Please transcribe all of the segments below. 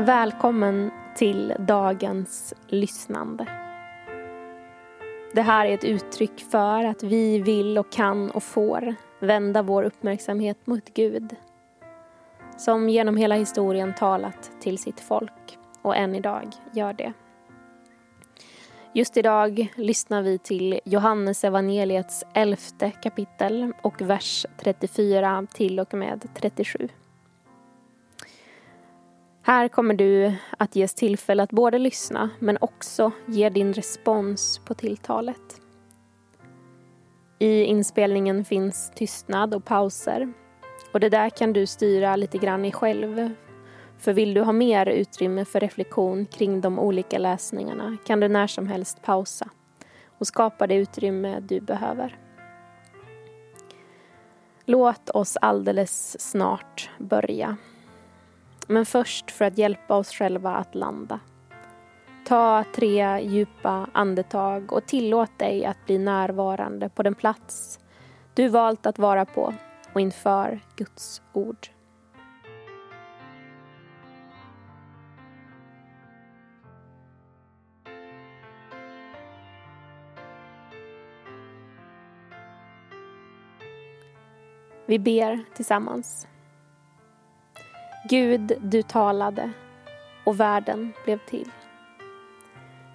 Välkommen till dagens lyssnande. Det här är ett uttryck för att vi vill och kan och får vända vår uppmärksamhet mot Gud som genom hela historien talat till sitt folk och än idag gör det. Just idag lyssnar vi till Johannes evangeliets elfte kapitel och vers 34 till och med 37. Här kommer du att ges tillfälle att både lyssna men också ge din respons på tilltalet. I inspelningen finns tystnad och pauser och det där kan du styra lite grann i själv. För vill du ha mer utrymme för reflektion kring de olika läsningarna kan du när som helst pausa och skapa det utrymme du behöver. Låt oss alldeles snart börja. Men först för att hjälpa oss själva att landa. Ta tre djupa andetag och tillåt dig att bli närvarande på den plats du valt att vara på och inför Guds ord. Vi ber tillsammans. Gud, du talade och världen blev till.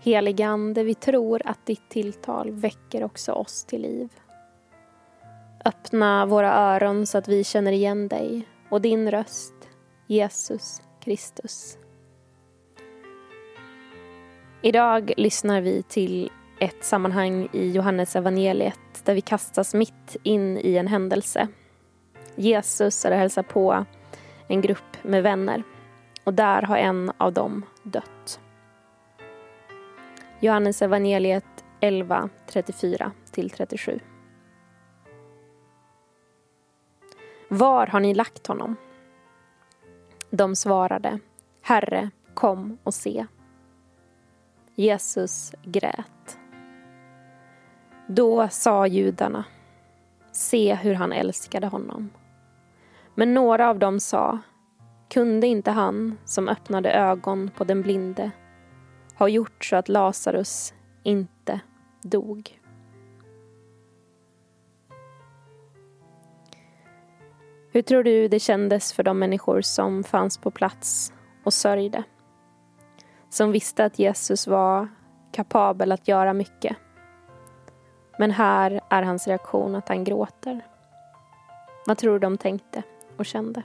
Heligande, vi tror att ditt tilltal väcker också oss till liv. Öppna våra öron så att vi känner igen dig och din röst, Jesus Kristus. Idag lyssnar vi till ett sammanhang i Johannes evangeliet där vi kastas mitt in i en händelse. Jesus är och hälsar på en grupp med vänner och där har en av dem dött. Johannes evangeliet 11, 34 37. Var har ni lagt honom? De svarade, Herre, kom och se. Jesus grät. Då sa judarna, se hur han älskade honom. Men några av dem sa, kunde inte han som öppnade ögon på den blinde ha gjort så att Lazarus inte dog? Hur tror du det kändes för de människor som fanns på plats och sörjde? Som visste att Jesus var kapabel att göra mycket. Men här är hans reaktion att han gråter. Vad tror du de tänkte och kände?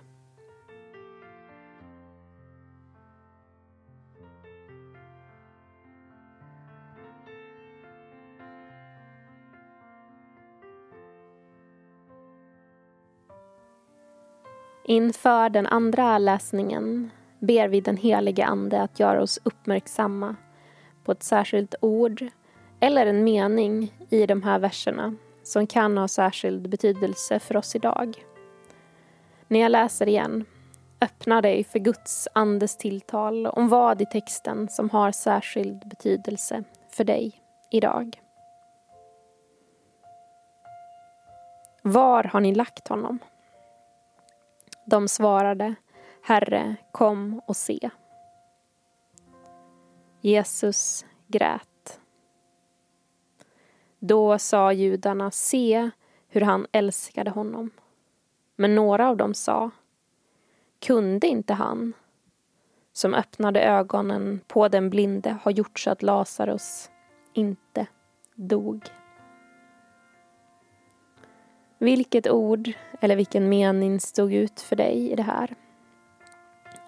Inför den andra läsningen ber vi den helige Ande att göra oss uppmärksamma på ett särskilt ord eller en mening i de här verserna som kan ha särskild betydelse för oss idag. När jag läser igen, öppna dig för Guds andes tilltal om vad i texten som har särskild betydelse för dig idag. Var har ni lagt honom? De svarade, Herre, kom och se. Jesus grät. Då sa judarna, se hur han älskade honom. Men några av dem sa, kunde inte han som öppnade ögonen på den blinde ha gjort så att Lazarus inte dog? Vilket ord eller vilken mening stod ut för dig i det här?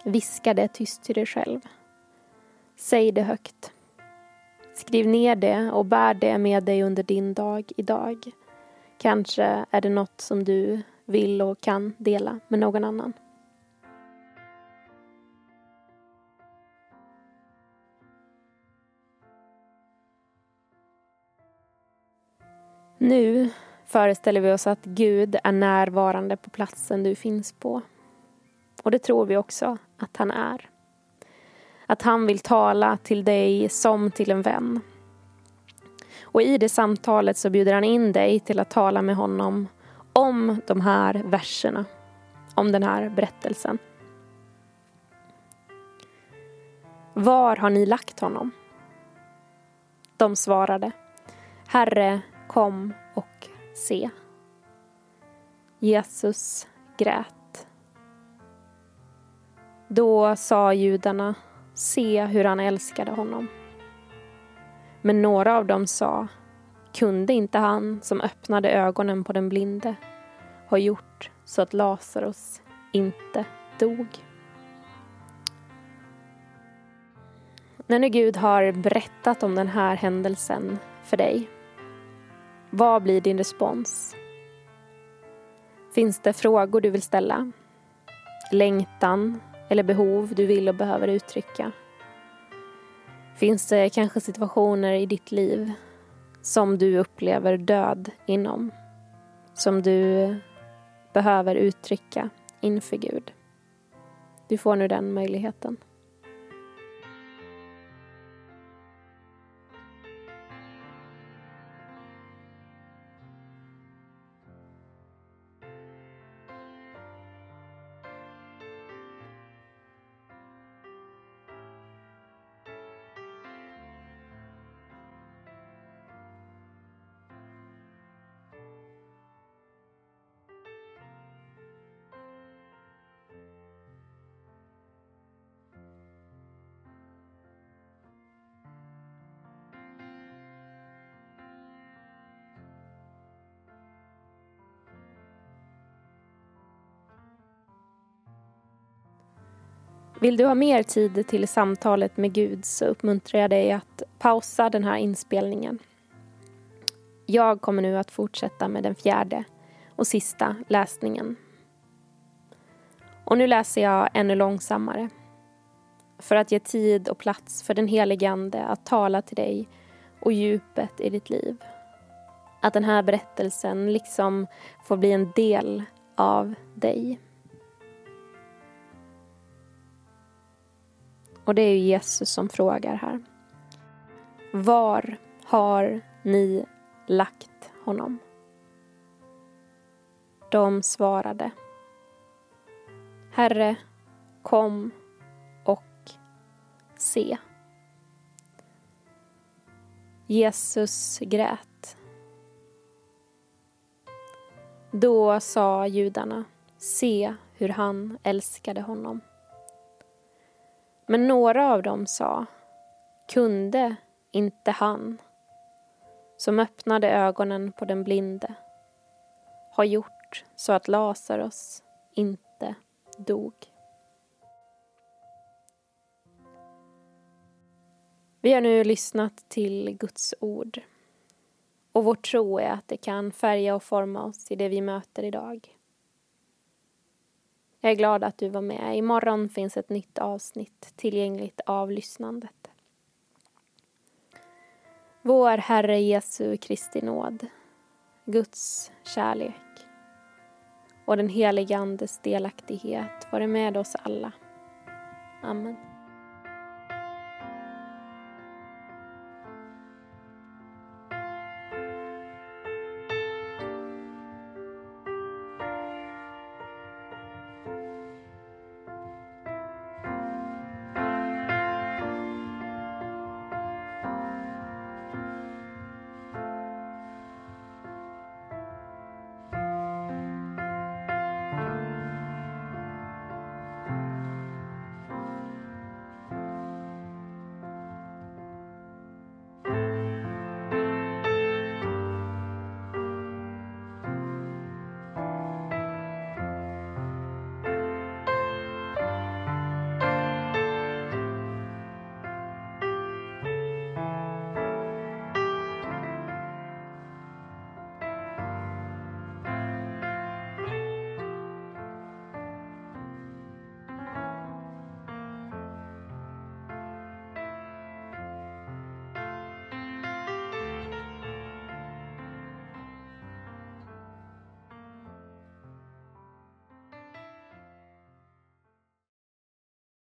Viska det tyst till dig själv. Säg det högt. Skriv ner det och bär det med dig under din dag idag. Kanske är det något som du vill och kan dela med någon annan. Nu föreställer vi oss att Gud är närvarande på platsen du finns på. Och det tror vi också att han är. Att han vill tala till dig som till en vän. Och i det samtalet så bjuder han in dig till att tala med honom om de här verserna, om den här berättelsen. Var har ni lagt honom? De svarade Herre, kom och se. Jesus grät. Då sa judarna Se hur han älskade honom. Men några av dem sa kunde inte han som öppnade ögonen på den blinde ha gjort så att Lazarus inte dog? När nu Gud har berättat om den här händelsen för dig, vad blir din respons? Finns det frågor du vill ställa? Längtan eller behov du vill och behöver uttrycka? Finns det kanske situationer i ditt liv som du upplever död inom? Som du behöver uttrycka inför Gud? Du får nu den möjligheten. Vill du ha mer tid till samtalet med Gud så uppmuntrar jag dig att pausa den här inspelningen. Jag kommer nu att fortsätta med den fjärde och sista läsningen. Och nu läser jag ännu långsammare för att ge tid och plats för den helige Ande att tala till dig och djupet i ditt liv. Att den här berättelsen liksom får bli en del av dig. Och det är Jesus som frågar här. Var har ni lagt honom? De svarade. Herre, kom och se. Jesus grät. Då sa judarna, se hur han älskade honom. Men några av dem sa, kunde inte han som öppnade ögonen på den blinde ha gjort så att Lazarus inte dog? Vi har nu lyssnat till Guds ord och vår tro är att det kan färga och forma oss i det vi möter idag. Jag är glad att du var med. Imorgon finns ett nytt avsnitt tillgängligt av lyssnandet. Vår Herre Jesu Kristi nåd, Guds kärlek och den helige Andes delaktighet vare med oss alla. Amen.